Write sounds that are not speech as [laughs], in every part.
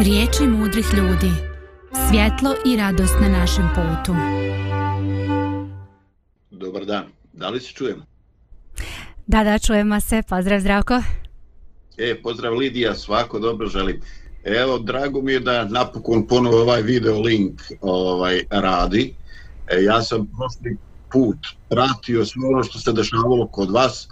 Riječi mudrih ljudi. Svjetlo i radost na našem putu. Dobar dan. Da li se čujemo? Da, da, čujemo se. Pozdrav, Zdravko. E, pozdrav Lidija, svako dobro želim. Evo, drago mi je da napokon ponovo ovaj video link ovaj radi. E, ja sam prošli put pratio sve ono što se dešavalo kod vas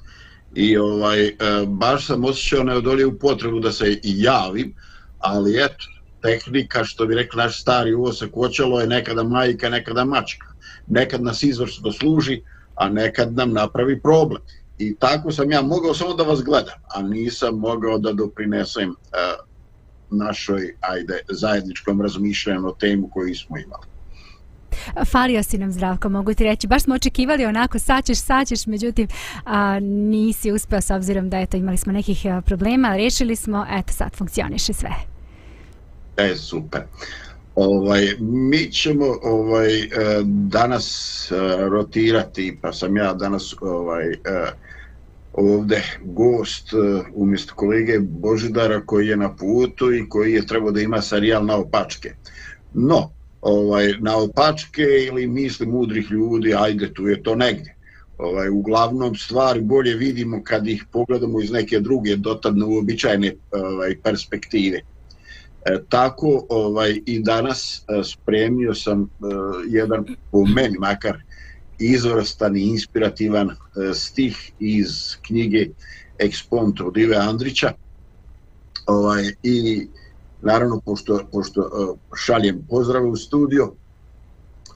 i ovaj e, baš sam osjećao neodoljivu potrebu da se i javim, ali eto, tehnika, što bi rekli naš stari uvosak kočalo je nekada majka, nekada mačka. Nekad nas izvršno služi, a nekad nam napravi problem. I tako sam ja mogao samo da vas gledam, a nisam mogao da doprinesem uh, našoj ajde, zajedničkom razmišljanju o temu koju smo imali. Falio si nam zdravko, mogu ti reći. Baš smo očekivali onako, saćeš, saćeš, međutim a, nisi uspeo s obzirom da eto, imali smo nekih a, problema, rešili smo, eto sad funkcioniše sve. E, super. Ovaj, mi ćemo ovaj, eh, danas eh, rotirati, pa sam ja danas ovaj, e, ovde gost umjesto kolege Božidara koji je na putu i koji je trebao da ima serijal na opačke. No, ovaj, na opačke ili misli mudrih ljudi, ajde, tu je to negdje. Ovaj, uglavnom stvari bolje vidimo kad ih pogledamo iz neke druge dotadno uobičajne ovaj, perspektive. E, tako ovaj i danas e, spremio sam e, jedan po meni makar izvrstan i inspirativan e, stih iz knjige Ekspont od Ive Andrića. Ovaj, i naravno pošto, pošto e, šaljem pozdrave u studio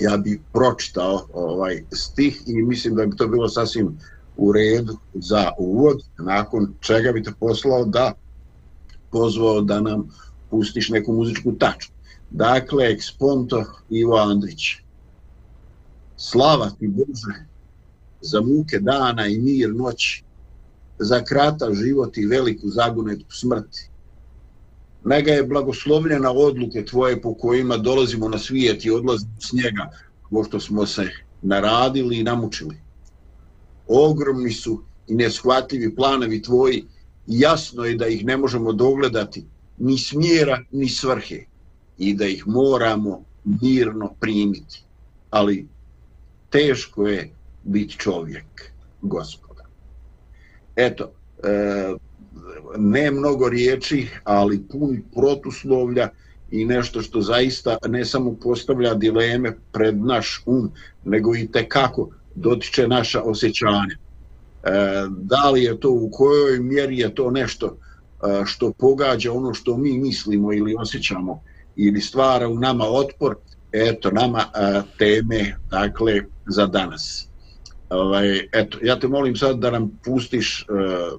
ja bi pročitao ovaj stih i mislim da bi to bilo sasvim u redu za uvod nakon čega bi te poslao da pozvao da nam pustiš neku muzičku tačku. Dakle, eksponto Ivo Andrić. Slava ti Bože za muke dana i mir noći, za krata život i veliku zagonetku smrti. Nega je blagoslovljena odluke tvoje po kojima dolazimo na svijet i odlazimo s njega, pošto smo se naradili i namučili. Ogromni su i neshvatljivi planovi tvoji, jasno je da ih ne možemo dogledati, ni smjera, ni svrhe i da ih moramo mirno primiti. Ali teško je biti čovjek, gospoda. Eto, e, ne mnogo riječi, ali pun protuslovlja i nešto što zaista ne samo postavlja dileme pred naš um, nego i te kako dotiče naša osjećanja. E, da li je to, u kojoj mjeri je to nešto što pogađa ono što mi mislimo ili osjećamo ili stvara u nama otpor, eto nama teme dakle za danas. Ovaj, eto, ja te molim sad da nam pustiš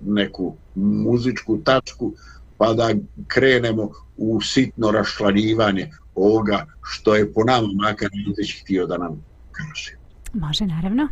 neku muzičku tačku pa da krenemo u sitno raščlanjivanje ovoga što je po nama makar Antić htio da nam kaže. Može, naravno.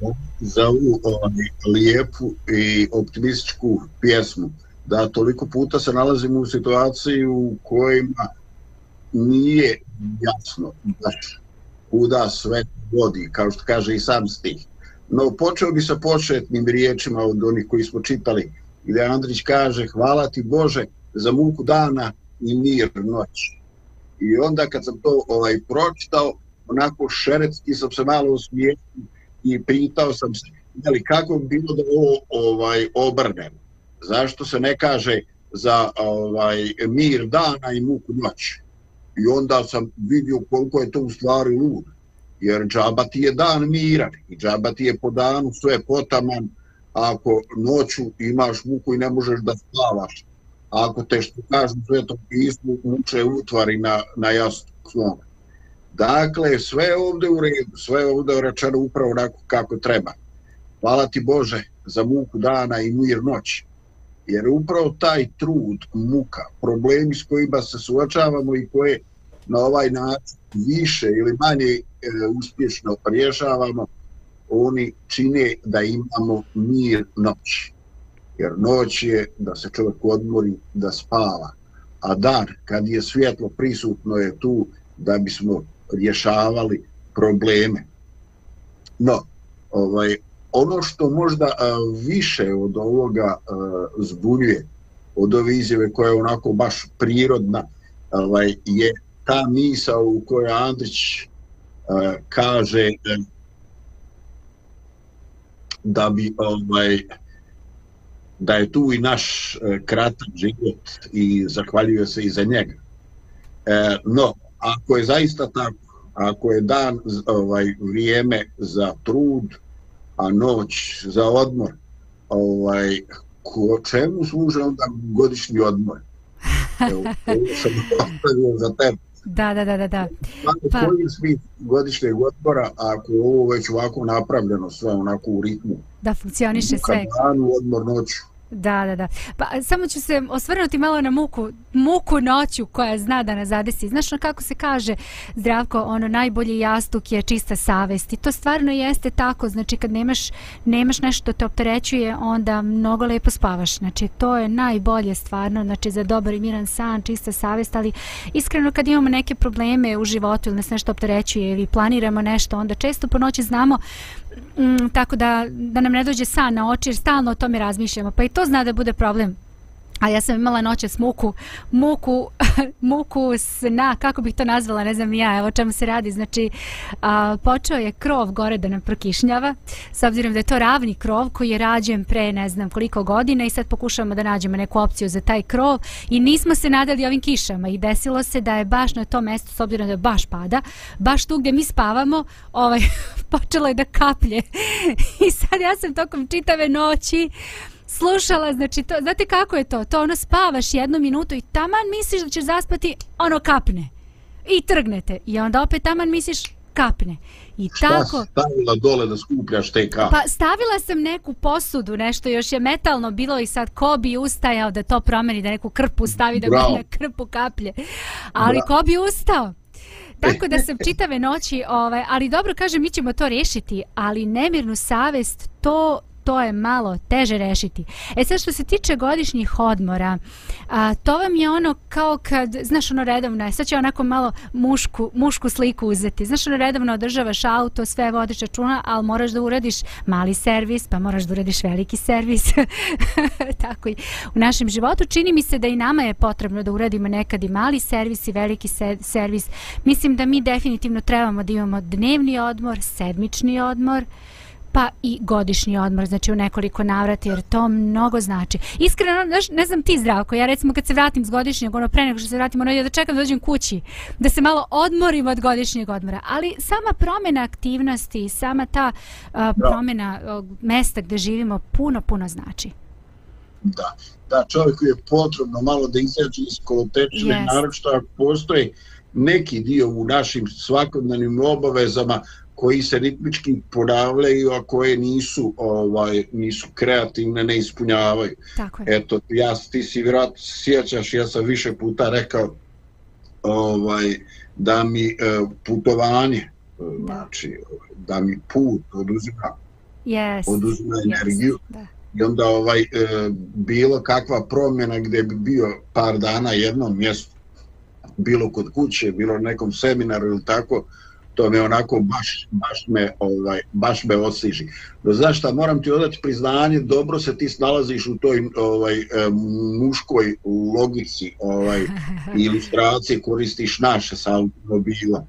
Ok, za ovu ovaj, lijepu i optimističku pjesmu, da toliko puta se nalazimo u situaciji u kojima nije jasno baš kuda sve vodi, kao što kaže i sam stih. No, počeo bi sa početnim riječima od onih koji smo čitali, gdje Andrić kaže, hvala ti Bože za muku dana i mir noći. I onda kad sam to ovaj pročitao, onako šeretski sam se malo usmijeo i pitao sam se, jeli, kako bi bilo da ovo ovaj, obrnem? Zašto se ne kaže za ovaj mir dana i muku noći? I onda sam vidio koliko je to u stvari lud. Jer džaba ti je dan miran i džaba ti je po danu sve potaman ako noću imaš muku i ne možeš da spavaš. Ako te što kažu sve to pismu uče utvari na, na jasno svome. Dakle, sve ovde u redu, sve ovde rečeno upravo onako kako treba. Hvala ti Bože za muku dana i mir noći. Jer upravo taj trud, muka, problemi s kojima se suočavamo i koje na ovaj način više ili manje e, uspješno rješavamo, oni čine da imamo mir noći. Jer noć je da se čovjek odmori, da spava. A dan, kad je svjetlo prisutno, je tu da bismo rješavali probleme. No, ovaj, ono što možda a, više od ovoga a, zbunjuje, od ove izjave koja je onako baš prirodna, ovaj, je ta misa u kojoj Andrić a, kaže a, da bi ovaj da je tu i naš e, kratak život i zahvaljuje se i za njega. E, no, ako je zaista tako, ako je dan ovaj vrijeme za trud, a noć za odmor, ovaj, ko, čemu služe onda godišnji odmor? [laughs] Evo, sam za tebe. Da, da, da, da. da. Pa... Koji svi godišnjeg odmora, ako je ovo već ovako napravljeno sve onako u ritmu? Da funkcioniše sve. Danu, odmor noću. Da, da, da. Pa samo ću se osvrnuti malo na muku, muku noću koja zna da nas zadesi. Znaš no kako se kaže, zdravko, ono najbolji jastuk je čista savest. I to stvarno jeste tako. Znači kad nemaš, nemaš nešto te opterećuje, onda mnogo lepo spavaš. Znači to je najbolje stvarno, znači za dobar i miran san, čista savest, ali iskreno kad imamo neke probleme u životu ili nas nešto opterećuje ili planiramo nešto, onda često po noći znamo mm, tako da, da nam ne dođe san na oči jer stalno o tome razmišljamo. Pa i to zna da bude problem. A ja sam imala noće s muku, muku, [laughs] muku sna, kako bih to nazvala, ne znam ja, evo čemu se radi. Znači, a, počeo je krov gore da nam prokišnjava, s obzirom da je to ravni krov koji je rađen pre ne znam koliko godina i sad pokušavamo da nađemo neku opciju za taj krov i nismo se nadali ovim kišama i desilo se da je baš na tom mjestu, s obzirom da baš pada, baš tu gdje mi spavamo, ovaj, [laughs] počelo je da kaplje. [laughs] I sad ja sam tokom čitave noći slušala, znači, to, znate kako je to? To ono spavaš jednu minutu i taman misliš da ćeš zaspati, ono kapne. I trgnete. I onda opet taman misliš, kapne. I Šta tako, stavila dole da skupljaš te kape? Pa stavila sam neku posudu, nešto još je metalno bilo i sad ko bi ustajao da to promeni, da neku krpu stavi, da Bravo. bi na krpu kaplje. Ali Bravo. ko bi ustao? Tako da sam čitave noći, ovaj, ali dobro kažem, mi ćemo to rešiti, ali nemirnu savest, to to je malo teže rešiti. E sad što se tiče godišnjih odmora, a, to vam je ono kao kad, znaš ono redovno je, sad će onako malo mušku, mušku sliku uzeti. Znaš ono redovno održavaš auto, sve vodiš računa, ali moraš da uradiš mali servis, pa moraš da uradiš veliki servis. [laughs] Tako i u našem životu. Čini mi se da i nama je potrebno da uradimo nekad i mali servis i veliki se servis. Mislim da mi definitivno trebamo da imamo dnevni odmor, sedmični odmor, pa i godišnji odmor, znači u nekoliko navrata, jer to mnogo znači. Iskreno, znaš, ne znam ti zdravko, ja recimo kad se vratim s godišnjeg, ono pre nego što se vratim, ono ja da čekam da dođem kući, da se malo odmorim od godišnjeg odmora, ali sama promjena aktivnosti, sama ta uh, promjena uh, mesta gdje živimo puno, puno znači. Da, da čovjeku je potrebno malo da izađe iz kolotečine, Jest. naročito ako postoji neki dio u našim svakodnevnim obavezama koji se ritmički ponavljaju, a koje nisu ovaj nisu kreativne, ne ispunjavaju. Tako je. Eto, ja ti si vjerojatno se sjećaš, ja sam više puta rekao ovaj da mi e, putovanje znači, da mi put oduzima, yes. oduzima energiju. Yes. Da. I onda ovaj, e, bilo kakva promjena gdje bi bio par dana jednom mjestu, bilo kod kuće, bilo na nekom seminaru ili tako, to me onako baš, baš me ovaj baš me osježi. No zašto moram ti odati priznanje, dobro se ti snalaziš u toj ovaj e, muškoj logici, ovaj [laughs] ilustracije koristiš naše sa automobila.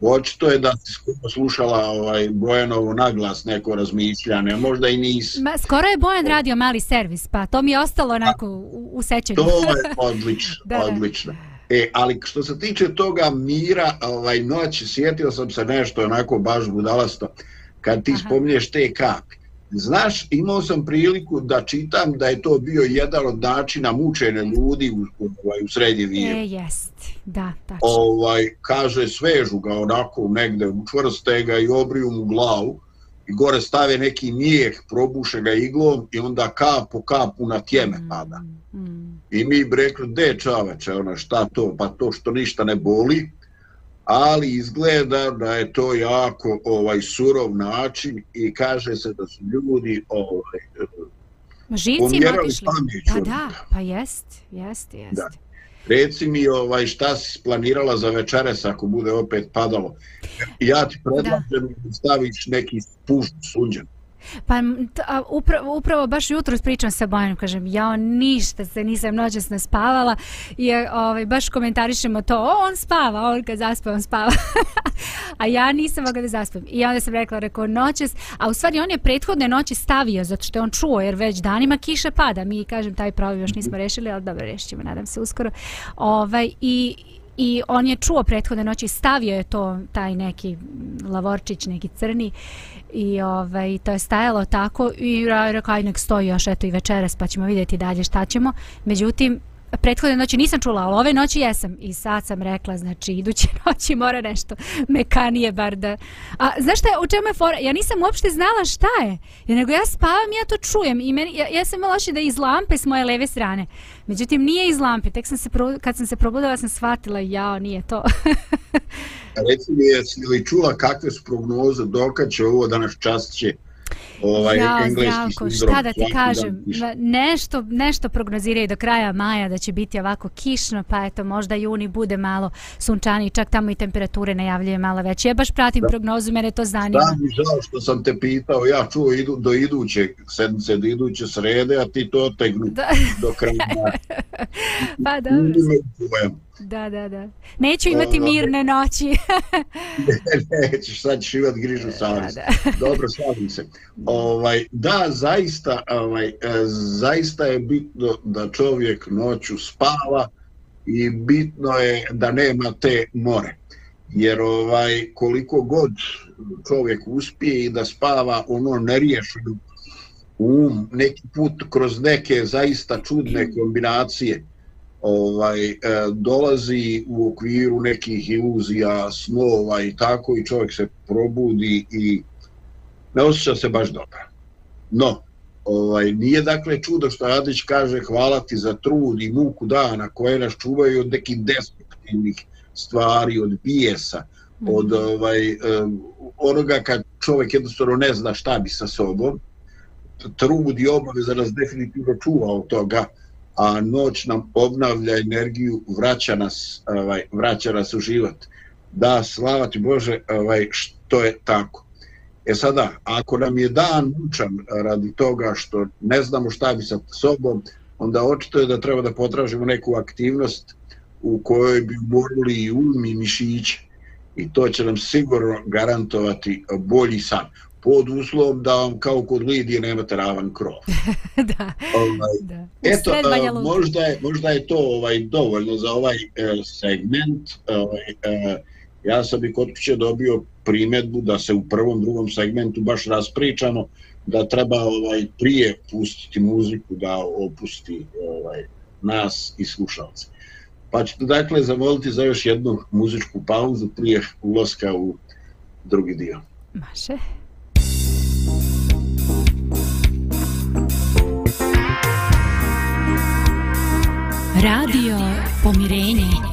Očito je da si skupo slušala ovaj Bojanovo naglas neko razmišljanje, možda i nisi. Ma, skoro je Bojan radio mali servis, pa to mi je ostalo onako u, u sećanju. To je [laughs] odlično, da, odlično. Da. E, ali što se tiče toga mira, ovaj noć, sjetio sam se nešto onako baš budalasto, kad ti Aha. spominješ te kapi. Znaš, imao sam priliku da čitam da je to bio jedan od načina mučene ljudi u, u, ovaj, u srednje vijeku. E, jest, da, tačno. Ovaj, kaže, svežu ga onako negde, učvrste ga i obriju mu glavu i gore stave neki mijeh, probuše ga iglom i onda kap po kapu na tjeme mm, pada. Mm. I mi bi rekli, de čaveče, ona, šta to? Pa to što ništa ne boli, ali izgleda da je to jako ovaj surov način i kaže se da su ljudi ovaj, Živci otišli. Da, da, pa jest, jest, jest. Da. Reci mi ovaj, šta si planirala za večeres ako bude opet padalo. Ja ti predlažem da staviš neki puš sunđan. Pa a, upravo, upravo baš jutro pričam sa Bojanom, kažem, ja ništa se nisam noćas ne spavala i ovaj, baš komentarišemo to, o, on spava, on kad zaspa, on spava. [laughs] a ja nisam mogla da zaspam. I onda sam rekla, rekao, noćas, a u stvari on je prethodne noći stavio, zato što je on čuo, jer već danima kiša pada. Mi, kažem, taj problem još nismo rešili, ali dobro, rešit ćemo, nadam se, uskoro. Ovaj, I i on je čuo prethodne noći stavio je to taj neki lavorčić neki crni i ovaj to je stajalo tako i rekao aj nek stoji još eto i večeras pa ćemo vidjeti dalje šta ćemo međutim prethodne noći nisam čula, ali ove noći jesam i sad sam rekla, znači iduće [laughs] noći mora nešto mekanije bar da... A znaš šta je, u čemu je fora? Ja nisam uopšte znala šta je, jer nego ja spavam i ja to čujem i meni, ja, ja sam imala da je iz lampe s moje leve strane. Međutim, nije iz lampe, tek sam se, pro, kad sam se probudila sam shvatila, jao, nije to. [laughs] Reci mi, jesi li čula kakve su prognoze, dokad će ovo danas čast će ovaj ja, engleski Zdravko, šta da ti kažem, nešto, nešto prognoziraju do kraja maja da će biti ovako kišno, pa eto možda juni bude malo sunčani, čak tamo i temperature najavljuje malo veće. Ja baš pratim da. prognozu, mene to zanima. Da, mi žao što sam te pitao, ja čuo idu, do iduće sedmice, do iduće srede, a ti to otegnu do kraja. [laughs] pa dobro. Da, da, da. Neću imati o, mirne noći. ne, [laughs] nećeš, sad ćeš imati grižu savjest. Dobro, slavim se. Ovaj, da, zaista, ovaj, e, zaista je bitno da čovjek noću spava i bitno je da nema te more. Jer ovaj koliko god čovjek uspije i da spava ono neriješeno um, neki put kroz neke zaista čudne kombinacije, ovaj e, dolazi u okviru nekih iluzija, snova i tako i čovjek se probudi i ne osjeća se baš dobro. No, ovaj, nije dakle čudo što Radić kaže hvala ti za trud i muku dana koje nas čuvaju od nekih destruktivnih stvari, od bijesa, od -hmm. ovaj, um, onoga kad čovjek jednostavno ne zna šta bi sa sobom, trud i obaveza nas definitivno čuva od toga, a noć nam obnavlja energiju, vraća nas, ovaj, vraća nas u život. Da, slava ti Bože, ovaj, što je tako. E sada, ako nam je dan mučan radi toga što ne znamo šta bi sa sobom, onda očito je da treba da potražimo neku aktivnost u kojoj bi umorili i um i mišiće. I to će nam sigurno garantovati bolji san pod uslovom da vam kao kod Lidije nemate ravan krov. [laughs] da, ovaj, da. Eto, uh, možda, je, možda je to ovaj dovoljno za ovaj uh, segment. Ovaj, uh, ja sam i kod kuće dobio primjedbu da se u prvom, drugom segmentu baš raspričamo da treba ovaj prije pustiti muziku da opusti ovaj nas i slušalce. Pa ćete dakle zamoliti za još jednu muzičku pauzu prije ulaska u drugi dio. Maše. Radio Pomirenje.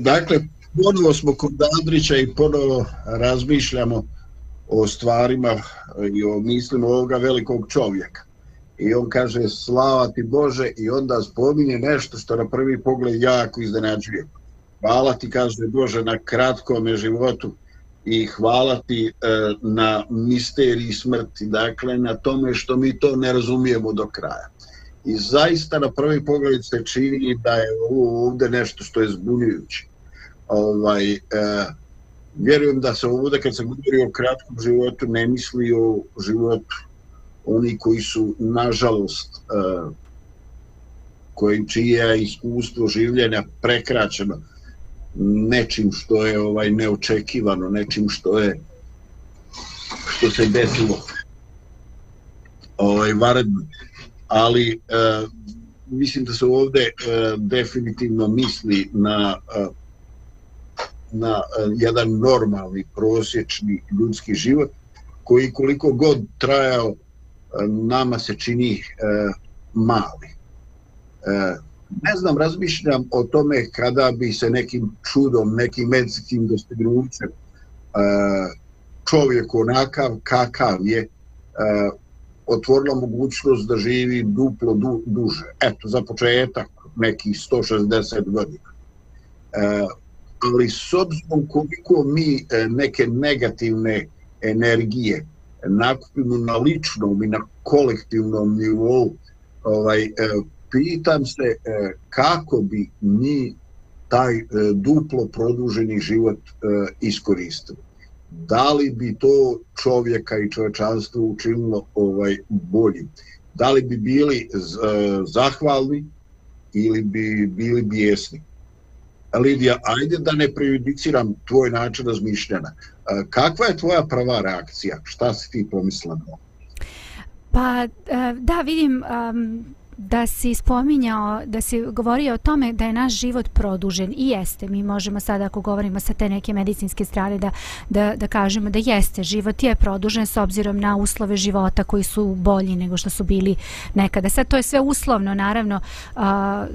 Dakle, ponovo smo kod Andrića i ponovo razmišljamo o stvarima i o mislima ovoga velikog čovjeka. I on kaže, slava ti Bože, i onda spominje nešto što na prvi pogled jako iznenađuje. Hvala ti, kaže Bože, na kratkom životu i hvala ti e, na misteriji smrti, dakle na tome što mi to ne razumijemo do kraja. I zaista na prvi pogled se čini da je ovo ovdje nešto što je zbunjujuće. Ovaj, eh, vjerujem da se ovdje kad se govori o kratkom životu ne misli o životu oni koji su nažalost eh, kojim čije iskustvo življenja prekraćeno nečim što je ovaj neočekivano, nečim što je što se desilo ovaj varedno. Ali e, mislim da se ovdje e, definitivno misli na e, na e, jedan normalni prosječni ljudski život koji koliko god trajao e, nama se čini e, mali. E, ne znam, razmišljam o tome kada bi se nekim čudom, nekim medicinskim dostignućem e, čovjek onakav kakav je e, otvorila mogućnost da živi duplo du, duže. Eto, za početak nekih 160 godina. E, ali s obzirom koliko mi e, neke negativne energije nakupimo na ličnom i na kolektivnom nivou ovaj, e, pitam se e, kako bi mi taj duplo produženi život iskoristili. Da li bi to čovjeka i čovečanstvo učinilo ovaj bolji? Da li bi bili zahvalni ili bi bili bijesni? Lidija, ajde da ne prejudiciram tvoj način razmišljanja. E, kakva je tvoja prva reakcija? Šta si ti pomislila? Pa e, da vidim da si spominjao, da si govorio o tome da je naš život produžen i jeste. Mi možemo sada ako govorimo sa te neke medicinske strane da, da, da kažemo da jeste. Život je produžen s obzirom na uslove života koji su bolji nego što su bili nekada. Sad to je sve uslovno naravno a,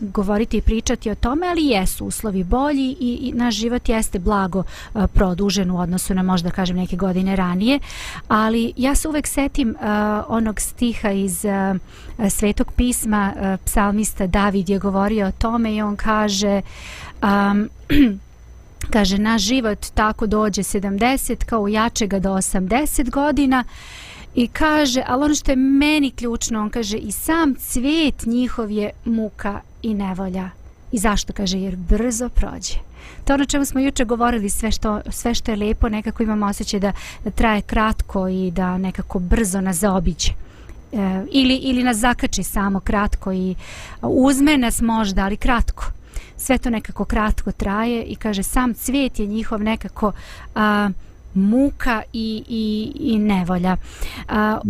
govoriti i pričati o tome, ali jesu uslovi bolji i, i naš život jeste blago a, produžen u odnosu na možda kažem neke godine ranije. Ali ja se uvek setim a, onog stiha iz a, svetog pisma e, psalmista David je govorio o tome i on kaže um, [clears throat] kaže naš život tako dođe 70 kao jačega do 80 godina i kaže, ali ono što je meni ključno, on kaže i sam cvijet njihov je muka i nevolja. I zašto kaže? Jer brzo prođe. To ono čemu smo juče govorili, sve što, sve što je lepo, nekako imamo osjećaj da, da traje kratko i da nekako brzo nas zaobiđe e, ili, ili nas zakači samo kratko i uzme nas možda, ali kratko. Sve to nekako kratko traje i kaže sam cvijet je njihov nekako a, muka i, i, i nevolja. A,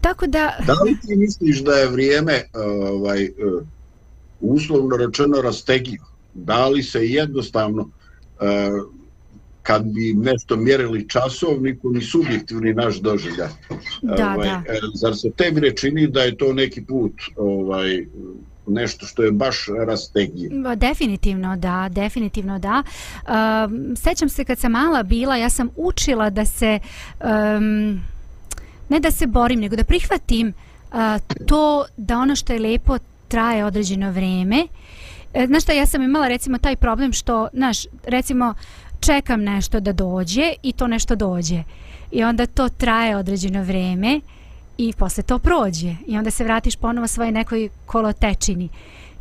tako da... Da li ti misliš da je vrijeme e, ovaj, e, uslovno rečeno rastegio? Da li se jednostavno uh, kad bi nešto mjerili časovniku ni subjektivni naš doživljaj. Da, ovaj, da. E, zar se tebi ne čini da je to neki put ovaj, nešto što je baš rastegije? Definitivno da, definitivno da. Um, sećam se kad sam mala bila, ja sam učila da se, um, ne da se borim, nego da prihvatim uh, to da ono što je lepo traje određeno vreme. E, znaš šta, ja sam imala recimo taj problem što, znaš, recimo, čekam nešto da dođe i to nešto dođe. I onda to traje određeno vreme i posle to prođe. I onda se vratiš ponovo svoj nekoj kolotečini.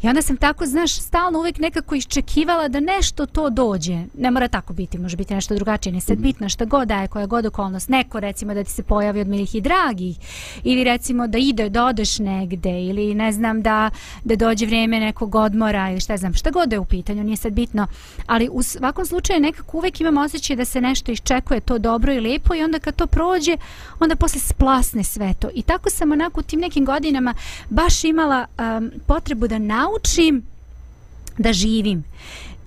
I onda sam tako, znaš, stalno uvijek nekako iščekivala da nešto to dođe. Ne mora tako biti, može biti nešto drugačije. Ne sad mhm. bitno šta god daje, koja god okolnost. Neko, recimo, da ti se pojavi od milih i dragih. Ili, recimo, da ide, da odeš negde. Ili, ne znam, da, da dođe vrijeme nekog odmora. Ili šta znam, šta god je u pitanju, nije sad bitno. Ali u svakom slučaju nekako uvijek imam osjećaj da se nešto iščekuje to dobro i lijepo. I onda kad to prođe, onda posle splasne sve to. I tako sam onako u tim nekim godinama baš imala um, potrebu da naučim naučim da živim.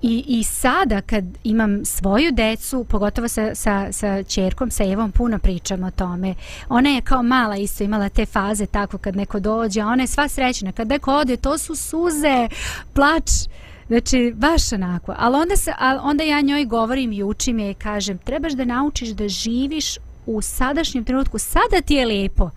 I, I sada kad imam svoju decu, pogotovo sa, sa, sa čerkom, sa Evom, puno pričam o tome. Ona je kao mala isto imala te faze tako kad neko dođe, ona je sva srećna. Kad neko ode, to su suze, plač, Znači, baš onako. Ali onda, se, ali onda ja njoj govorim i učim je i kažem, trebaš da naučiš da živiš u sadašnjem trenutku. Sada ti je lepo.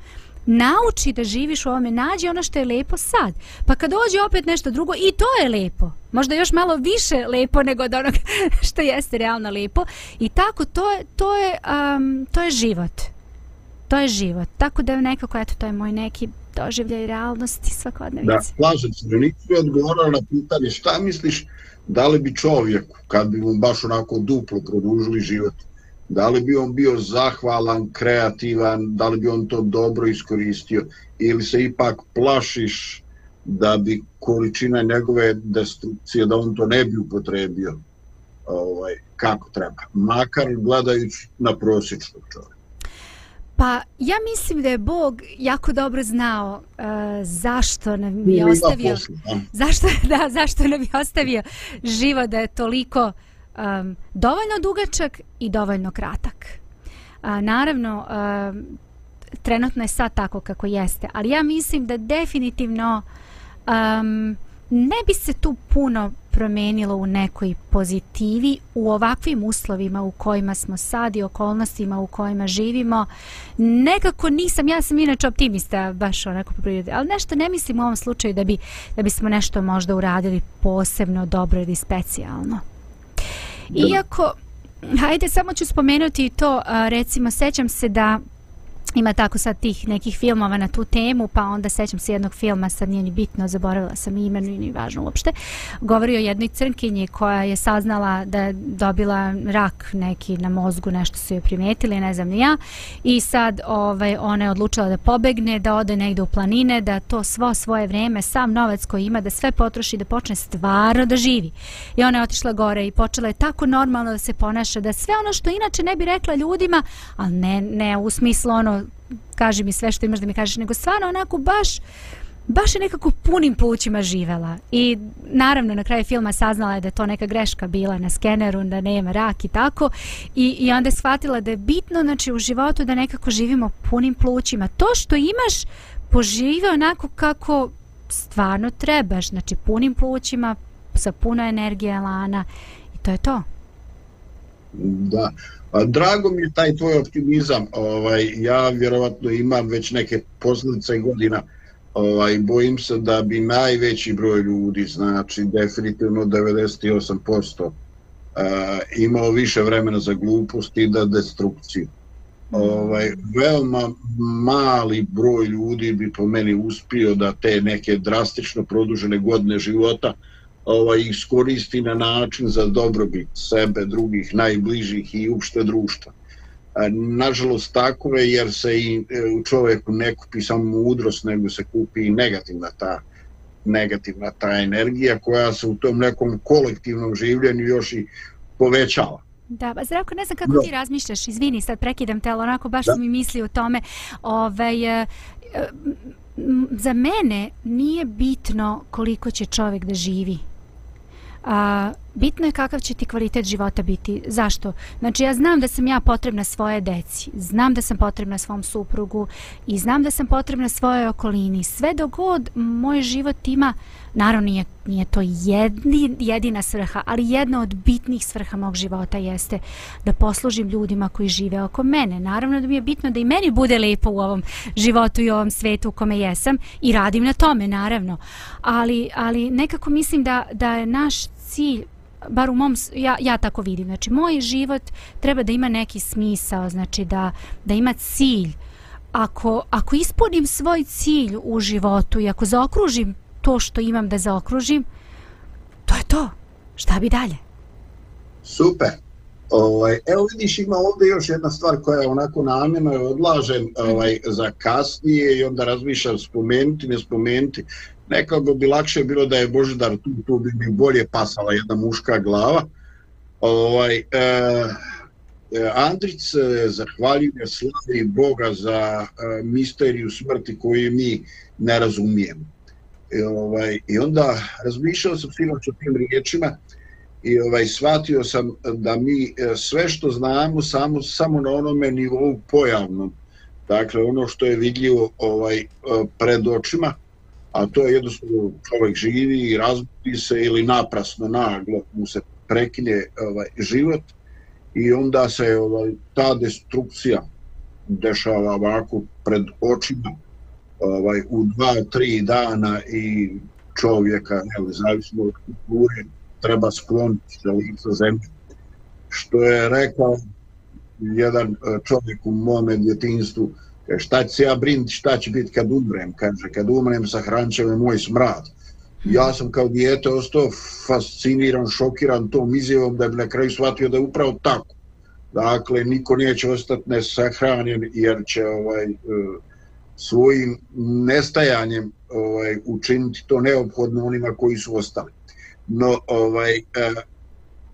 Nauči da živiš u ovome, nađi ono što je lepo sad. Pa kad dođe opet nešto drugo, i to je lepo. Možda još malo više lepo nego od onog [laughs] što jeste realno lepo. I tako, to je, to je, um, to je život. To je život. Tako da nekako, eto, to je moj neki doživljaj realnosti svakodnevice. Da, slažem se. Nisi mi odgovorila na pitanje šta misliš da li bi čovjek, kad bi mu baš onako duplo produžili život, da li bi on bio zahvalan, kreativan, da li bi on to dobro iskoristio ili se ipak plašiš da bi količina njegove destrukcije, da on to ne bi upotrebio ovaj, kako treba. Makar gledajući na prosječnog čovjeka. Pa ja mislim da je Bog jako dobro znao uh, zašto nam je ostavio zašto da zašto [laughs] nam je ostavio život da je toliko um, dovoljno dugačak i dovoljno kratak. Uh, naravno um, trenutno je sad tako kako jeste, ali ja mislim da definitivno um, ne bi se tu puno promenilo u nekoj pozitivi u ovakvim uslovima u kojima smo sad i okolnostima u kojima živimo. Nekako nisam, ja sam inače optimista baš onako po prirodi, ali nešto ne mislim u ovom slučaju da bi, da bismo nešto možda uradili posebno dobro ili specijalno. Iako, hajde samo ću spomenuti to, recimo, sećam se da ima tako sad tih nekih filmova na tu temu, pa onda sećam se jednog filma, sad nije ni bitno, zaboravila sam ime, nije ni važno uopšte, govori o jednoj crnkinji koja je saznala da je dobila rak neki na mozgu, nešto su joj primetili, ne znam ni ja, i sad ovaj, ona je odlučila da pobegne, da ode negde u planine, da to svo svoje vreme, sam novac koji ima, da sve potroši, da počne stvarno da živi. I ona je otišla gore i počela je tako normalno da se ponaša, da sve ono što inače ne bi rekla ljudima, ali ne, ne u smislu ono kaži mi sve što imaš da mi kažeš, nego stvarno onako baš baš je nekako punim plućima živela i naravno na kraju filma saznala je da je to neka greška bila na skeneru, da nema rak i tako i, i onda je shvatila da je bitno znači, u životu da nekako živimo punim plućima. To što imaš požive onako kako stvarno trebaš, znači punim plućima sa puno energije lana i to je to. Da, drago mi je taj tvoj optimizam. Ovaj, ja vjerovatno imam već neke posljedice godina. Ovaj, bojim se da bi najveći broj ljudi, znači definitivno 98%, uh, eh, imao više vremena za glupost i da destrukciju. Ovaj, veoma mali broj ljudi bi po meni uspio da te neke drastično produžene godine života uh, ovaj, iskoristi na način za dobrobit sebe, drugih, najbližih i uopšte društva. Nažalost tako je jer se i e, u čovjeku ne kupi samo mudrost, nego se kupi i negativna ta, negativna ta energija koja se u tom nekom kolektivnom življenju još i povećava. Da, ba, Zdravko, ne znam kako no. ti razmišljaš, izvini, sad prekidam te, ali onako baš da. mi misli o tome. Ovaj, e, za mene nije bitno koliko će čovjek da živi a, bitno je kakav će ti kvalitet života biti. Zašto? Znači ja znam da sam ja potrebna svoje deci, znam da sam potrebna svom suprugu i znam da sam potrebna svojoj okolini. Sve dogod moj život ima, naravno nije, nije to jedni, jedina svrha, ali jedna od bitnih svrha mog života jeste da poslužim ljudima koji žive oko mene. Naravno da mi je bitno da i meni bude lepo u ovom životu i u ovom svetu u kome jesam i radim na tome, naravno. Ali, ali nekako mislim da, da je naš cilj bar u mom, ja, ja tako vidim, znači moj život treba da ima neki smisao, znači da, da ima cilj. Ako, ako ispunim svoj cilj u životu i ako zaokružim to što imam da zaokružim, to je to. Šta bi dalje? Super. Ovaj, evo vidiš, ima ovdje još jedna stvar koja je onako namjeno je odlažem ovaj, za kasnije i onda razmišljam spomenuti, ne spomenuti nekako bi lakše bilo da je Božidar tu, tu bi mi bolje pasala jedna muška glava. Ovaj, eh, e Andrić zahvaljuje slavi Boga za eh, misteriju smrti koju mi ne razumijemo. I, ovaj, I onda razmišljao sam sinoć o tim riječima i ovaj, shvatio sam da mi e, sve što znamo samo, samo na onome nivou pojavnom, dakle ono što je vidljivo ovaj, e, pred očima, a to je jednostavno čovjek živi i razbudi se ili naprasno naglo mu se prekine ovaj, život i onda se ovaj, ta destrukcija dešava ovako pred očima ovaj, u dva, tri dana i čovjeka, ne zavisno od kulture, treba skloniti za lica zemlje. Što je rekao jedan e, čovjek u mome djetinstvu, e, šta će se ja briniti, šta će biti kad umrem, kaže, kad umrem sa hrančem je moj smrad. Ja sam kao dijete ostao fasciniran, šokiran tom izjevom da bi na kraju shvatio da je upravo tako. Dakle, niko neće ostati nesahranjen jer će ovaj, e, svojim nestajanjem ovaj, učiniti to neophodno onima koji su ostali. No, ovaj, e,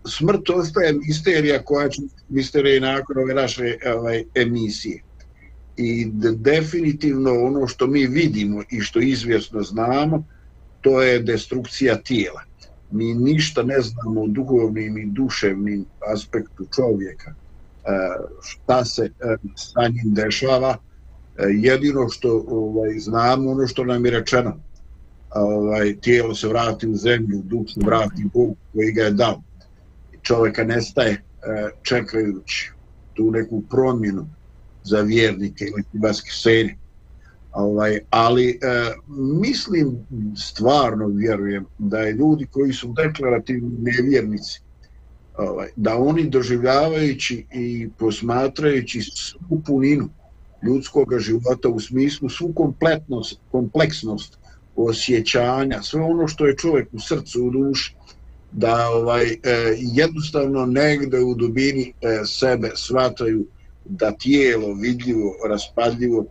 smrt ostaje misterija koja će misterija nakon ove naše ovaj, emisije. I definitivno ono što mi vidimo i što izvjesno znamo, to je destrukcija tijela. Mi ništa ne znamo o duhovnim i duševnim aspektu čovjeka, e, šta se e, sa njim dešava, E, jedino što ovaj, znamo, ono što nam je rečeno, ovaj, tijelo se vrati u zemlju, duh se vrati u Bog koji ga je dao. Čoveka nestaje e, čekajući tu neku promjenu za vjernike ili tibaske serije ovaj, ali e, mislim stvarno vjerujem da je ljudi koji su deklarativni nevjernici ovaj, da oni doživljavajući i posmatrajući svu puninu ljudskog života u smislu svu kompletnost, kompleksnost osjećanja, sve ono što je čovjek u srcu, u duši, da ovaj e, jednostavno negde u dubini e, sebe svataju da tijelo vidljivo, raspadljivo,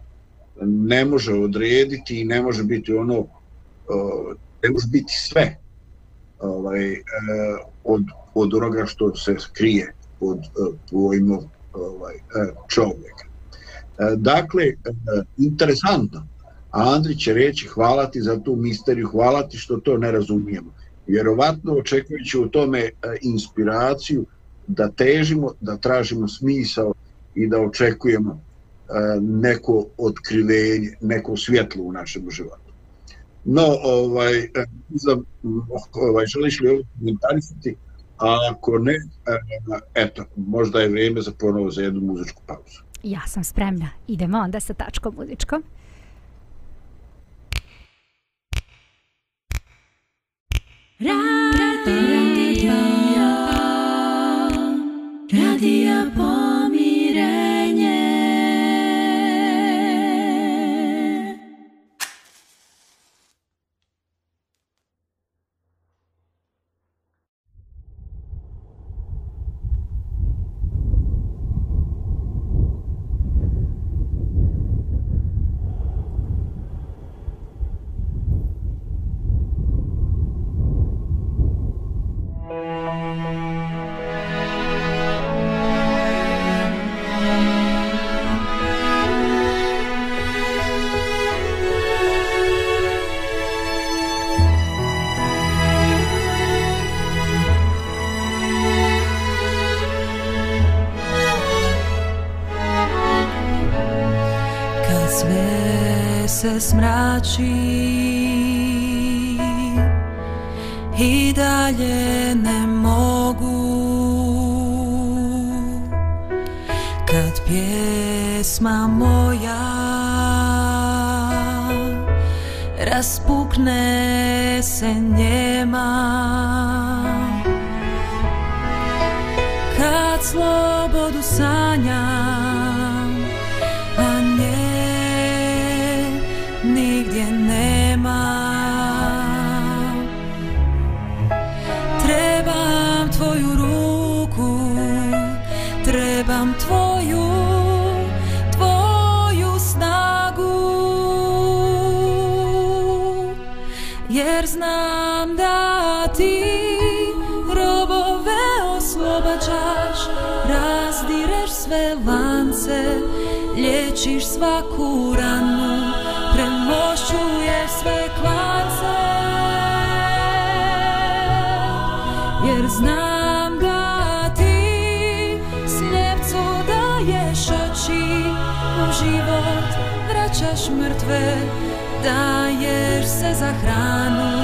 ne može odrediti i ne može biti ono e, ne može biti sve ovaj, e, od, od onoga što se skrije pod e, pojmom ovaj, e, čovjeka. E, dakle, e, interesantno, Andri će reći hvala ti za tu misteriju, hvala ti što to ne razumijemo. Vjerovatno očekujući u tome e, inspiraciju da težimo, da tražimo smisao i da očekujemo neko otkrivenje, neko svjetlo u našem životu. No, ovaj, za, ovaj, želiš li ovo komentarisati? A ako ne, eto, možda je vrijeme za ponovo za jednu muzičku pauzu. Ja sam spremna. Idemo onda sa tačkom muzičkom. Radio, she sve lance, liječiš svaku ranu, premošćuješ sve klance. Jer znam da ti sljepcu daješ oči, u život vraćaš mrtve, daješ se za hranu,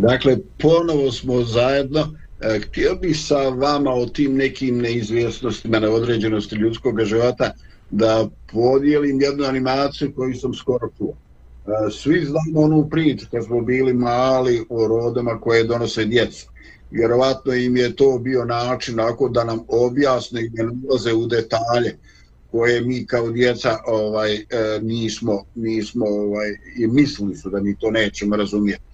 Dakle, ponovo smo zajedno. E, htio bih sa vama o tim nekim neizvjesnostima na određenosti ljudskog života da podijelim jednu animaciju koju sam skoro čuo. E, svi znamo onu priču kad smo bili mali o rodama koje donose djeca. Vjerovatno im je to bio način ako da nam objasne i ne ulaze u detalje koje mi kao djeca ovaj e, nismo nismo ovaj i mislili su da mi to nećemo razumjeti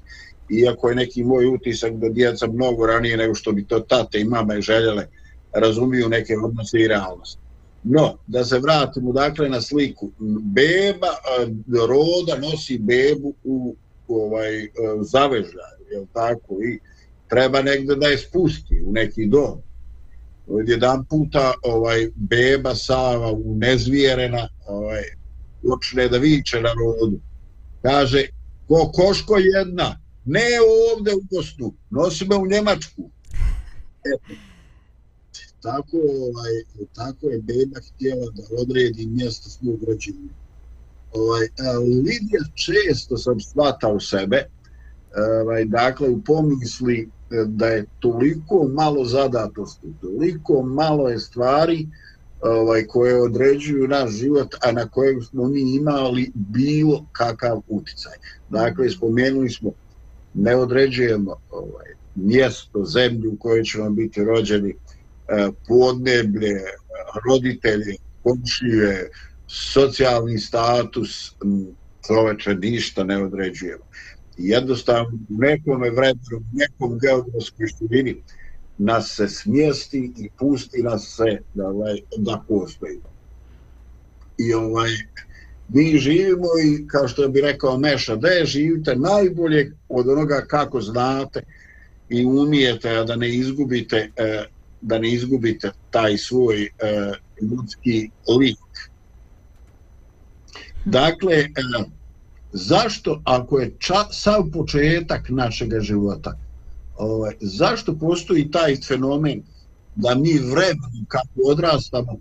iako je neki moj utisak da djeca mnogo ranije nego što bi to tate i mama željele razumiju neke odnose i realnosti. No, da se vratimo dakle na sliku. Beba roda nosi bebu u ovaj e, zavežljaj, je tako? I treba negde da je spusti u neki dom. Jedan puta ovaj beba Sava u nezvjerena ovaj, počne da viče na rodu. Kaže, ko koško jedna, ne ovde u Bosnu, nosi me u Njemačku. Eto. Tako, ovaj, tako je beba htjela da odredi mjesto svog rođenja. Ovaj, Lidija često sam shvatao sebe, ovaj, dakle, u pomisli e, da je toliko malo zadatosti, toliko malo je stvari ovaj, koje određuju naš život, a na kojeg smo mi imali bilo kakav uticaj. Dakle, spomenuli smo ne određujemo ovaj, mjesto, zemlju u kojoj ćemo biti rođeni, eh, podneblje, roditelje, komšije, socijalni status, čoveče ništa ne određujemo. Jednostavno, u nekom vremenu, u nekom geografskoj študini, nas se smjesti i pusti nas se da, ovaj, da postoji. I ovaj, mi živimo i kao što bi rekao Meša, da je živite najbolje od onoga kako znate i umijete da ne izgubite e, da ne izgubite taj svoj e, ljudski lik. Dakle, e, zašto ako je ča, sav početak našeg života, ovaj, zašto postoji taj fenomen da mi vremenom kako odrastamo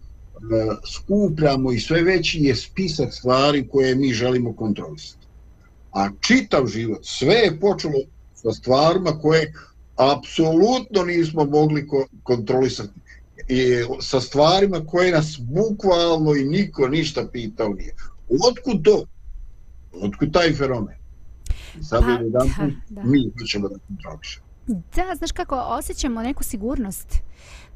skupljamo i sve veći je spisak stvari koje mi želimo kontrolisati. A čitav život, sve je počelo sa stvarima koje apsolutno nismo mogli kontrolisati i sa stvarima koje nas bukvalno i niko ništa pitao nije. Otkud to? Otkud taj fenomen? Sad pa, je jedan da, da. mi hoćemo da kontrolišemo. Da, znaš kako, osjećamo neku sigurnost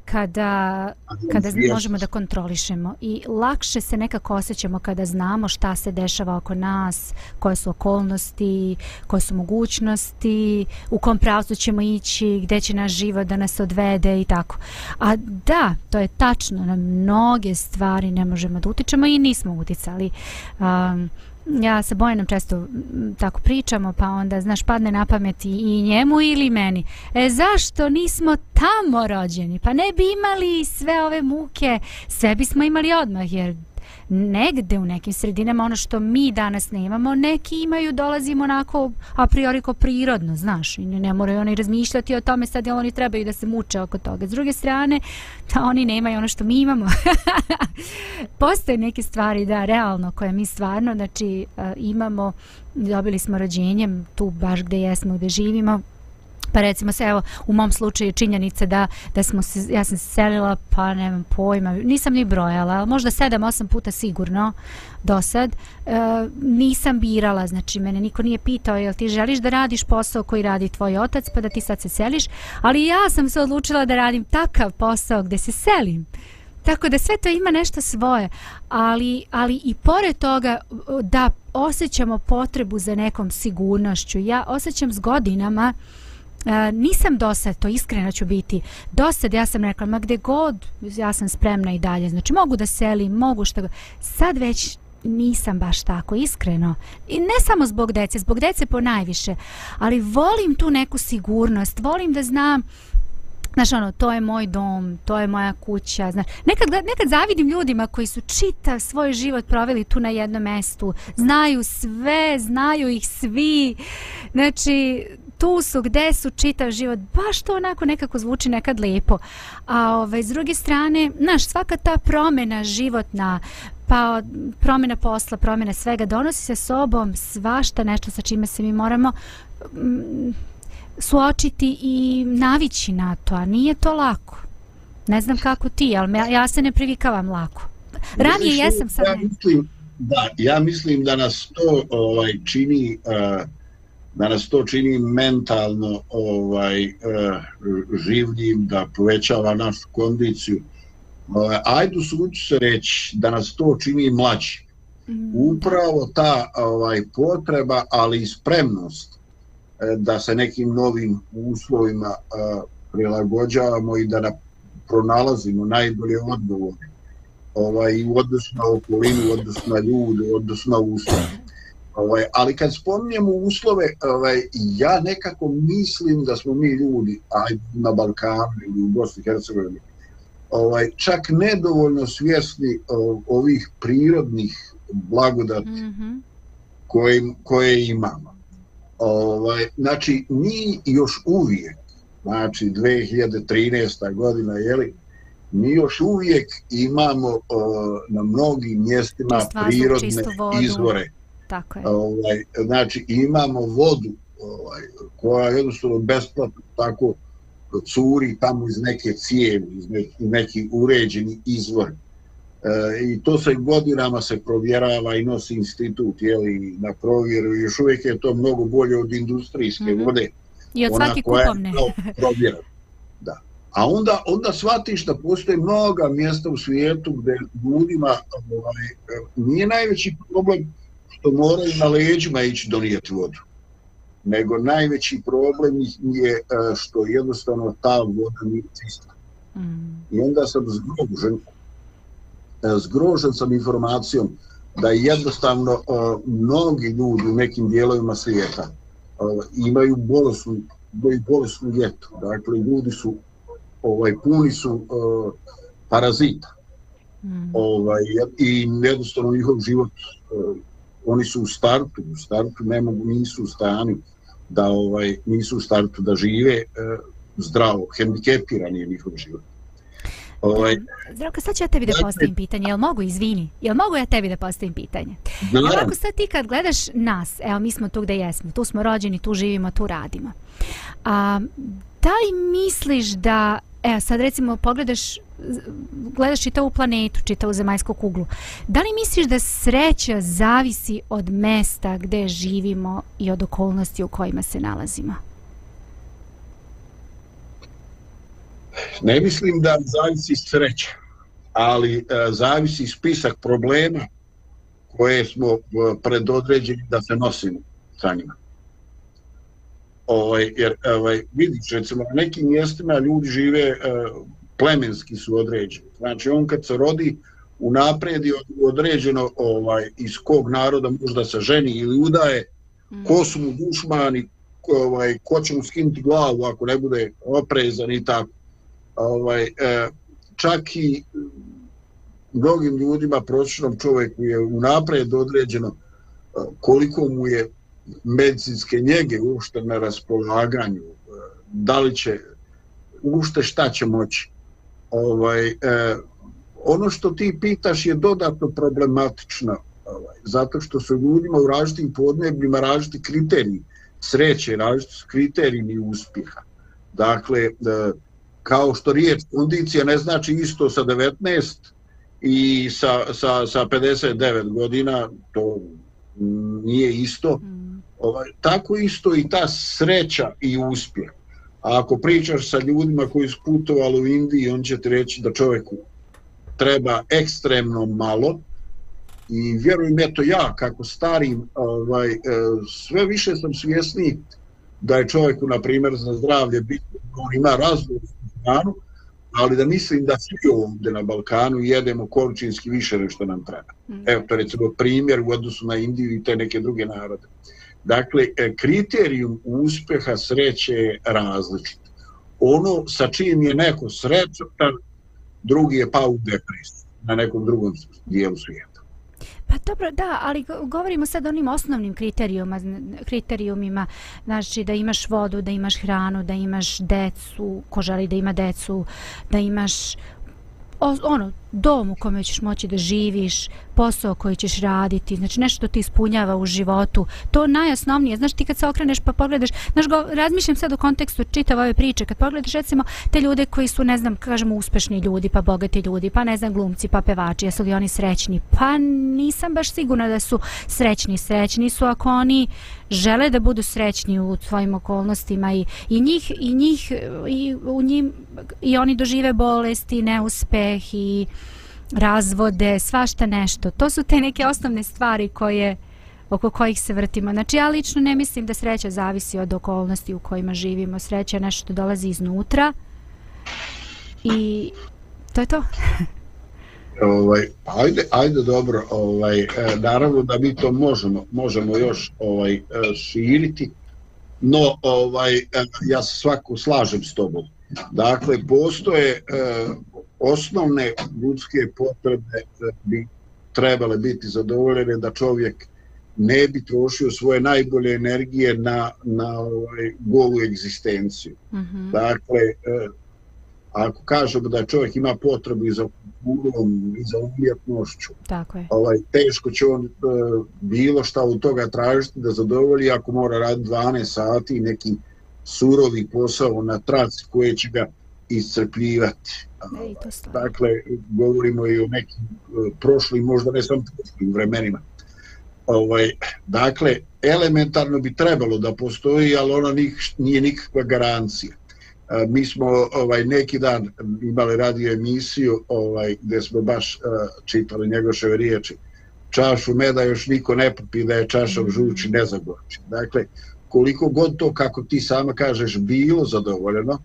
kada, kada možemo da kontrolišemo i lakše se nekako osjećamo kada znamo šta se dešava oko nas, koje su okolnosti, koje su mogućnosti, u kom pravcu ćemo ići, gdje će naš život da nas odvede i tako. A da, to je tačno, na mnoge stvari ne možemo da utičemo i nismo uticali. Um, ja se Bojanom često tako pričamo, pa onda, znaš, padne na pamet i njemu ili meni. E, zašto nismo tamo rođeni? Pa ne bi imali sve ove muke, sve bismo imali odmah, jer negde u nekim sredinama ono što mi danas ne imamo, neki imaju, dolazimo onako a priori ko prirodno, znaš, i ne moraju oni razmišljati o tome sad, jel oni trebaju da se muče oko toga. S druge strane, da oni nemaju ono što mi imamo. [laughs] Postoje neke stvari, da, realno, koje mi stvarno, znači, e, imamo, dobili smo rođenjem tu baš gde jesmo, gde živimo, pa recimo se evo u mom slučaju činjenice da da smo se ja sam se selila pa nemam pojma nisam ni brojala ali možda 7 8 puta sigurno do sad. E, nisam birala znači mene niko nije pitao jel ti želiš da radiš posao koji radi tvoj otac pa da ti sad se seliš? Ali ja sam se odlučila da radim takav posao gde se selim. Tako da sve to ima nešto svoje, ali, ali i pored toga da osjećamo potrebu za nekom sigurnošću. Ja osjećam s godinama uh, E, nisam dosad, to iskreno ću biti, dosad ja sam rekla, ma gde god, ja sam spremna i dalje, znači mogu da selim, mogu što sad već nisam baš tako iskreno i ne samo zbog dece, zbog dece po najviše, ali volim tu neku sigurnost, volim da znam Znaš, ono, to je moj dom, to je moja kuća. Znaš, nekad, nekad zavidim ljudima koji su čitav svoj život proveli tu na jednom mestu. Znaju sve, znaju ih svi. Znači, tu su, gde su čitav život, baš to onako nekako zvuči nekad lijepo. A ovaj, s druge strane, znaš, svaka ta promjena životna, pa promjena posla, promjena svega, donosi se sobom svašta nešto sa čime se mi moramo mm, suočiti i navići na to, a nije to lako. Ne znam kako ti, ali ja, ja se ne privikavam lako. Ranije jesam sad ja mislim, da, ja mislim da nas to ovaj, čini uh, da nas to čini mentalno ovaj uh, življim, da povećava našu kondiciju. Uh, ajde suđu se reći da nas to čini mlađi. Mm. Upravo ta ovaj potreba, ali i spremnost uh, da se nekim novim uslovima prilagođavamo i da na, pronalazimo najbolje odgovore ovaj, u odnosu na okolinu, u odnosu na ljude, u odnosu na uslove. Ovaj, ali kad spominjemo uslove, ovaj, ja nekako mislim da smo mi ljudi aj, na Balkanu ili u Bosni i Hercegovini ovaj, čak nedovoljno svjesni ovih prirodnih blagodati mm -hmm. koje, koje imamo. Ovaj, znači, mi još uvijek, znači 2013. godina, jeli, mi još uvijek imamo o, na mnogim mjestima prirodne izvore. Tako je. Ovaj, znači imamo vodu ovaj, koja je jednostavno besplatno tako curi tamo iz neke cijevi, iz neki, neki uređeni izvor. E, I to se godinama se provjerava i nosi institut jeli, na provjeru. Još uvijek je to mnogo bolje od industrijske mm -hmm. vode I od ona svake koja je kupovne. kao provjerena. Da. A onda, onda shvatiš da postoje mnoga mjesta u svijetu gdje ljudima ovaj, nije najveći problem što moraju na leđima ići donijeti vodu. Nego najveći problem je e, što jednostavno ta voda nije čista. Mm. I onda sam zgrožen, e, zgrožen sam informacijom da jednostavno uh, mnogi ljudi u nekim dijelovima svijeta imaju bolesnu, imaju bolesnu ljetu. Dakle, ljudi su, ovaj, puni su parazita. Mm. Ovaj, I jednostavno njihov život, oni su u startu, u startu ne mogu, nisu u stanju da ovaj nisu u startu da žive uh, zdravo, hendikepirani je njihov život. Ovaj, Zdravko, sad ću ja tebi da postavim pitanje. Jel mogu, izvini, jel mogu ja tebi da postavim pitanje? Jel ako sad ti kad gledaš nas, evo mi smo tu gde jesmo, tu smo rođeni, tu živimo, tu radimo. A, da li misliš da, evo sad recimo pogledaš, gledaš čitavu planetu, čitavu zemaljsku kuglu, da li misliš da sreća zavisi od mesta gde živimo i od okolnosti u kojima se nalazimo? Ne mislim da zavisi sreća, ali e, zavisi spisak problema koje smo e, predodređeni da se nosimo sa njima. Ovaj, jer ovaj, vidiš, recimo, na nekim mjestima ljudi žive e, plemenski su određeni. Znači, on kad se rodi, u napredi određeno ovaj, iz kog naroda možda se ženi ili udaje, mm. ko su mu dušmani, ko, ovaj, ko će mu skinuti glavu ako ne bude oprezan i tako ovaj, e, čak i mnogim ljudima, prosječnom čovjeku je unaprijed određeno e, koliko mu je medicinske njege ušte na raspolaganju, e, da li će, ušte šta će moći. Ovaj, e, ono što ti pitaš je dodatno problematično, ovaj, zato što su ljudima u različitim podnebljima različiti kriteriji sreće, različiti kriteriji uspjeha. Dakle, e, kao što riječ kondicija ne znači isto sa 19 i sa, sa, sa 59 godina, to nije isto. Mm. Ovaj, tako isto i ta sreća i uspjeh. A ako pričaš sa ljudima koji su putovali u Indiji, on će ti reći da čovjeku treba ekstremno malo i vjerujem eto ja kako starim ovaj, e, sve više sam svjesni da je čovjeku na primjer za zdravlje bitno on ima razlog Balkanu, ali da mislim da svi ovdje na Balkanu jedemo količinski više nego što nam treba. Mm. Evo to recimo primjer u odnosu na Indiju i te neke druge narode. Dakle, e, kriterijum uspjeha sreće je različit. Ono sa čim je neko srećan, drugi je pao u depresiju na nekom drugom dijelu svijeta. Pa dobro, da, ali govorimo sad o onim osnovnim kriterijuma, kriterijumima, znači da imaš vodu, da imaš hranu, da imaš decu, ko želi da ima decu, da imaš o, ono, dom u kome ćeš moći da živiš, posao koji ćeš raditi, znači nešto ti ispunjava u životu, to najosnovnije, znaš ti kad se okreneš pa pogledaš, znaš go, razmišljam sad u kontekstu čitave ove priče, kad pogledaš recimo te ljude koji su, ne znam, kažemo uspešni ljudi, pa bogati ljudi, pa ne znam, glumci, pa pevači, jesu li oni srećni? Pa nisam baš sigurna da su srećni, srećni su ako oni žele da budu srećni u svojim okolnostima i, i njih, i njih, i u njim, i oni dožive bolesti, neuspeh i razvode, svašta nešto. To su te neke osnovne stvari koje oko kojih se vrtimo. Znači, ja lično ne mislim da sreća zavisi od okolnosti u kojima živimo. Sreća je nešto što dolazi iznutra i to je to. [laughs] ovaj, ajde, ajde dobro, ovaj, e, naravno da mi to možemo, možemo još ovaj, e, širiti, no ovaj, e, ja se svaku slažem s tobom. Dakle, postoje osnovne ljudske potrebe bi trebale biti zadovoljene da čovjek ne bi trošio svoje najbolje energije na, na ovaj, golu egzistenciju. Mm -hmm. Dakle, eh, ako kažemo da čovjek ima potrebu i za kulturom i za umjetnošću, Tako je. Ovaj, teško će on eh, bilo šta od toga tražiti da zadovolji ako mora raditi 12 sati neki surovi posao na traci koje će ga iscrpljivati. Ej, dakle, govorimo i o nekim uh, prošlim, možda ne samo prošlim vremenima. Ovaj, dakle, elementarno bi trebalo da postoji, ali ona nik, nije nikakva garancija. E, mi smo ovaj neki dan imali radio emisiju ovaj, gdje smo baš uh, čitali njegoševe riječi. Čašu meda još niko ne popi da je čaša žuči ne zagorči. Dakle, koliko god to, kako ti sama kažeš, bilo zadovoljeno,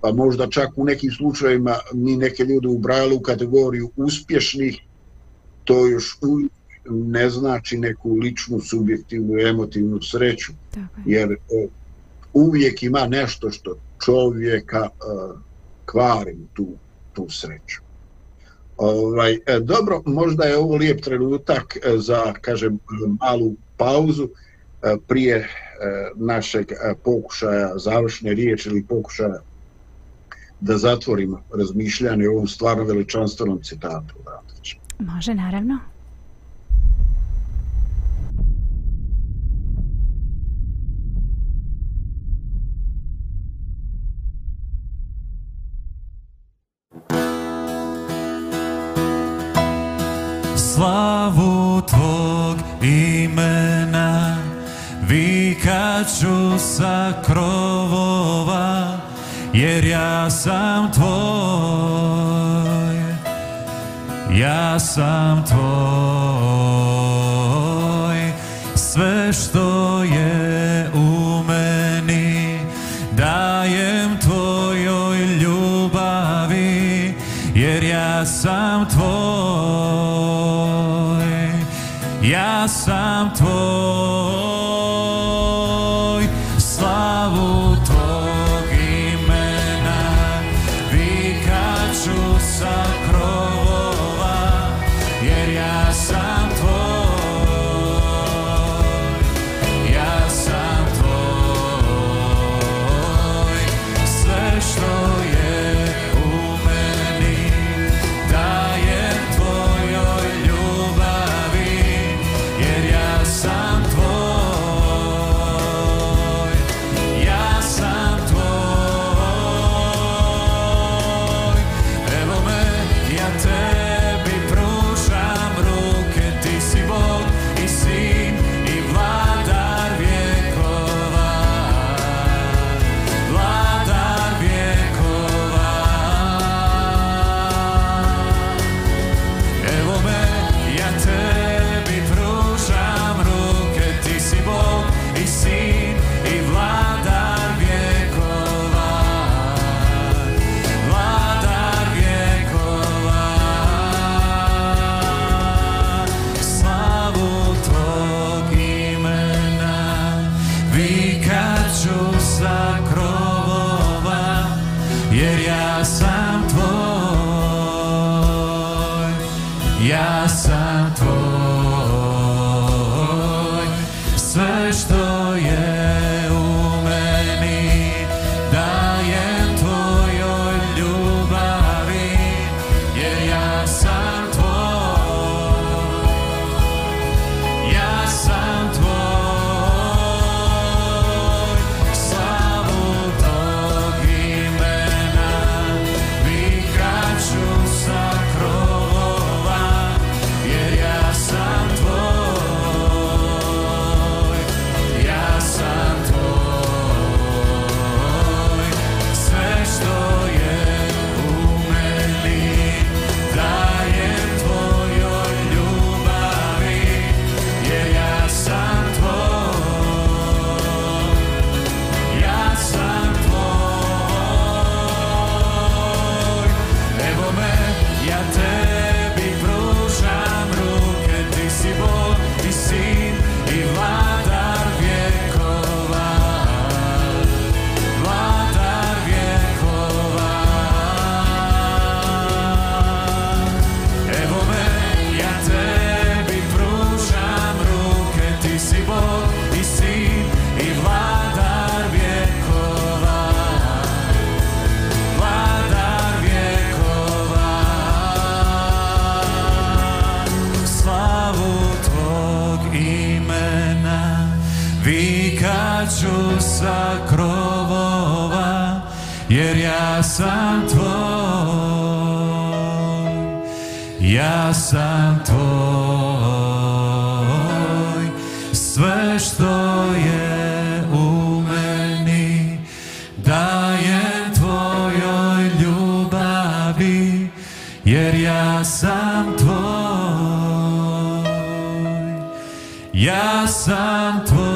pa možda čak u nekim slučajima mi neke ljude ubrajali u kategoriju uspješnih, to još ne znači neku ličnu, subjektivnu, emotivnu sreću, Tako jer uh, uvijek ima nešto što čovjeka uh, kvari tu, tu sreću. Ovaj, e, dobro, možda je ovo lijep trenutak e, za, kažem, malu pauzu e, prije e, našeg e, pokušaja, završne riječi ili pokušaja da zatvorimo razmišljanje o ovom stvarno veličanstvenom citatu. Može, naravno. slavu Tvog imena Vikat ću sa krovova Jer ja sam Tvoj Ja sam Tvoj. Sve što je u meni Dajem Tvojoj ljubavi. Jer ja sam Tvoj ja sam tvoj. sam tvoj sam tvoj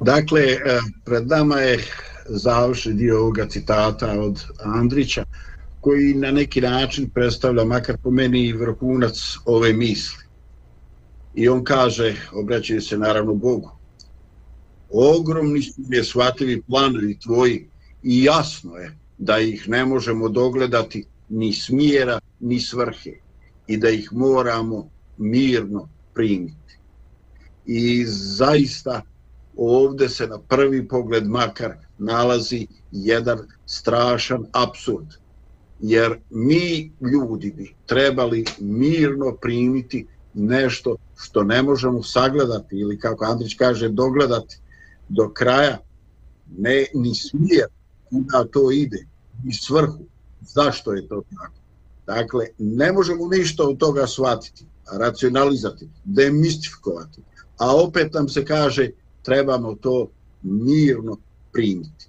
Dakle, eh, pred nama je završni dio ovoga citata od Andrića, koji na neki način predstavlja, makar po meni, vrhunac ove misli. I on kaže, obraćaju se naravno Bogu, ogromni su mi planovi tvoji i jasno je da ih ne možemo dogledati ni smjera, ni svrhe i da ih moramo mirno primiti. I zaista ovde se na prvi pogled makar nalazi jedan strašan absurd. Jer mi ljudi bi trebali mirno primiti nešto što ne možemo sagledati ili kako Andrić kaže dogledati do kraja ne ni smije onda to ide i svrhu zašto je to tako. Dakle ne možemo ništa od toga shvatiti racionalizati demistifikovati. A opet nam se kaže trebamo to mirno primiti.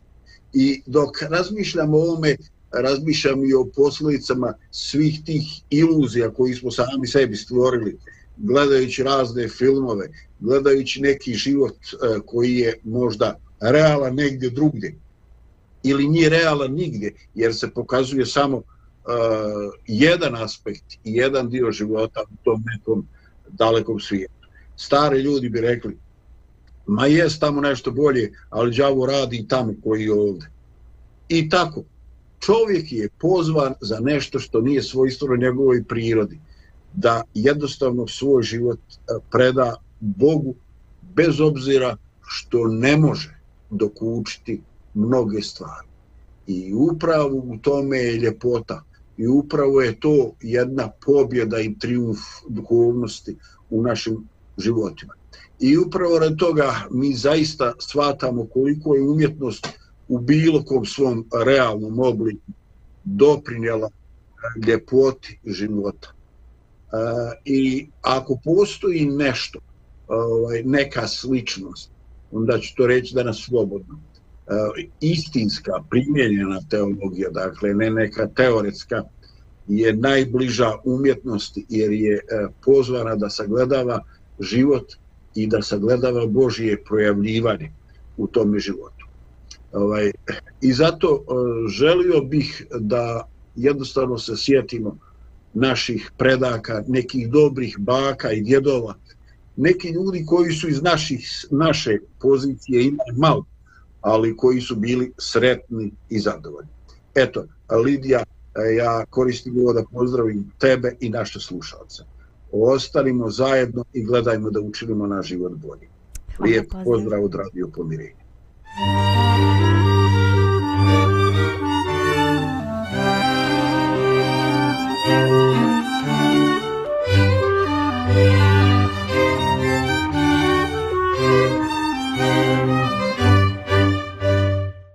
I dok razmišljam o ovome, razmišljam i o posljedicama svih tih iluzija koji smo sami sebi stvorili, gledajući razne filmove, gledajući neki život eh, koji je možda realan negdje drugdje ili nije realan nigdje, jer se pokazuje samo uh, jedan aspekt i jedan dio života u tom nekom dalekom svijetu. Stari ljudi bi rekli, ma jest tamo nešto bolje, ali đavo radi i tamo koji je ovde. I tako, čovjek je pozvan za nešto što nije svojstveno njegovoj prirodi, da jednostavno svoj život uh, preda Bogu, bez obzira što ne može dokučiti mnoge stvari. I upravo u tome je ljepota. I upravo je to jedna pobjeda i triumf duhovnosti u našim životima. I upravo rad toga mi zaista shvatamo koliko je umjetnost u bilo kom svom realnom obliku doprinjela e, ljepoti života. E, I ako postoji nešto, e, ovaj, neka sličnost, onda ću to reći da nas slobodno. E, istinska, primjenjena teologija, dakle ne neka teoretska, je najbliža umjetnosti jer je e, pozvana da sagledava život i da sagledava Božije projavljivanje u tom životu. Ovaj, I zato e, želio bih da jednostavno se sjetimo naših predaka, nekih dobrih baka i djedova, neki ljudi koji su iz naših, naše pozicije imali malo, ali koji su bili sretni i zadovoljni. Eto, Lidija, ja koristim ovo da pozdravim tebe i naše slušalce ostanimo zajedno i gledajmo da učinimo naš život bolji. Lijep pozdrav od Radio Pomirenja.